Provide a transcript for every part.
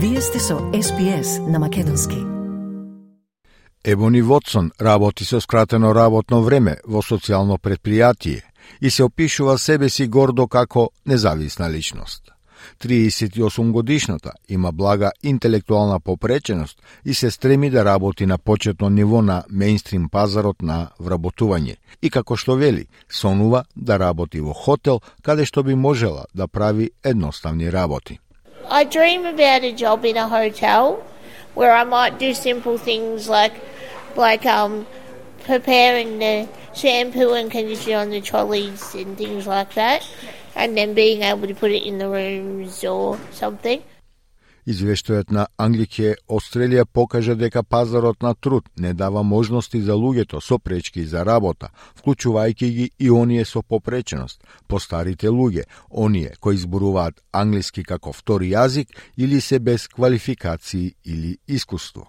Вие сте со СПС на Македонски. Ебони Вотсон работи со скратено работно време во социјално предпријатие и се опишува себе си гордо како независна личност. 38 годишната има блага интелектуална попреченост и се стреми да работи на почетно ниво на мейнстрим пазарот на вработување и како што вели, сонува да работи во хотел каде што би можела да прави едноставни работи. I dream about a job in a hotel where I might do simple things like like um preparing the shampoo and conditioner on the trolleys and things like that and then being able to put it in the rooms or something. Извештајот на Англике Австралија покажа дека пазарот на труд не дава можности за луѓето со пречки за работа, вклучувајќи ги и оние со попреченост, постарите луѓе, оние кои зборуваат англиски како втори јазик или се без квалификации или искуство.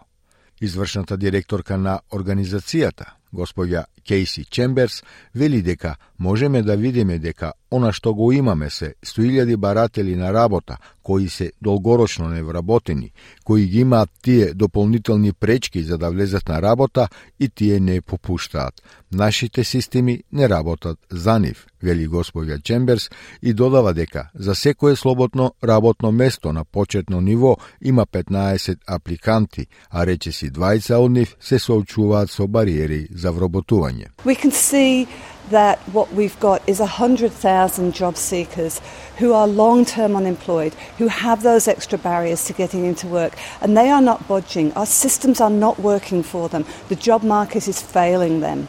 Извршната директорка на организацијата, госпоѓа Кейси Чемберс вели дека можеме да видиме дека она што го имаме се 100.000 баратели на работа кои се долгорочно невработени, кои ги имаат тие дополнителни пречки за да влезат на работа и тие не попуштаат. Нашите системи не работат за нив, вели господја Чемберс и додава дека за секое слободно работно место на почетно ниво има 15 апликанти, а речеси 20 од нив се соочуваат со бариери за вработување. We can see that what what we've got is 100,000 job seekers who are long term unemployed, who have those extra barriers to getting into work, and they are not budging. Our systems are not working for them. The job market is failing them.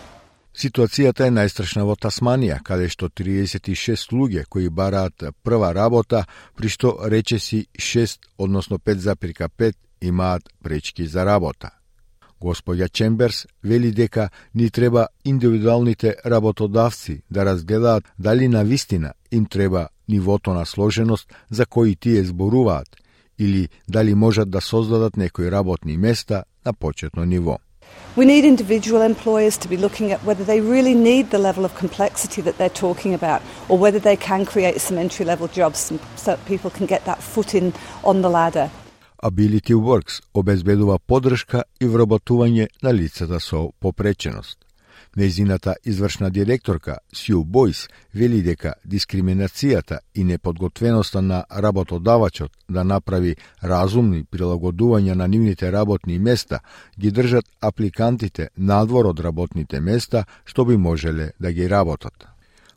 Ситуацијата е најстрашна во Тасманија, каде што 36 луѓе кои бараат прва работа, при што речеси 6, односно 5,5 имаат пречки за работа. Господја Чемберс вели дека ни треба индивидуалните работодавци да разгледаат дали на вистина им треба нивото на сложеност за кои тие зборуваат или дали можат да создадат некои работни места на почетно ниво. We need individual employers to be looking at whether they really need the level of complexity that they're talking about or whether they can create some entry level jobs so people can get that foot in on the ladder. Ability Works обезбедува подршка и вработување на лицата со попреченост. Незината извршна директорка Сју Бойс вели дека дискриминацијата и неподготвеноста на работодавачот да направи разумни прилагодувања на нивните работни места ги држат апликантите надвор од работните места што би можеле да ги работат.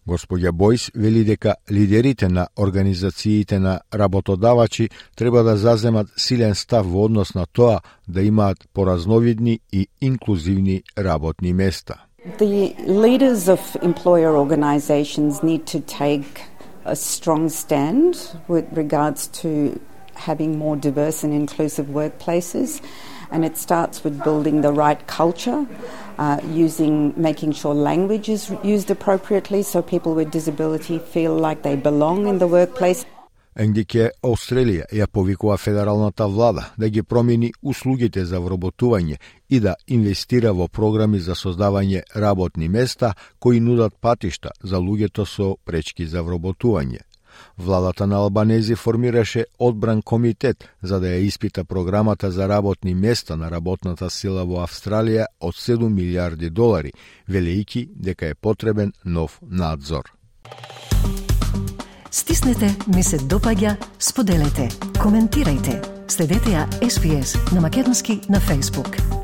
Господја Бојс вели дека лидерите на организациите на работодавачи треба да заземат силен став во однос на тоа да имаат поразновидни и инклузивни работни места. The leaders of employer organizations need to take a strong stand with regards to having more diverse and inclusive workplaces and it starts with building the right culture uh, using making sure language is used appropriately so people with disability feel like they belong in the workplace. НГК Австралија ја повикува федералната влада да ги промени услугите за вработување и да инвестира во програми за создавање работни места кои нудат патишта за луѓето со пречки за вработување. Владата на Албанези формираше одбран комитет за да ја испита програмата за работни места на работната сила во Австралија од 7 милиарди долари, велејќи дека е потребен нов надзор. Стиснете, ми се допаѓа, споделете, коментирајте. Следете ја SPS на Македонски на Facebook.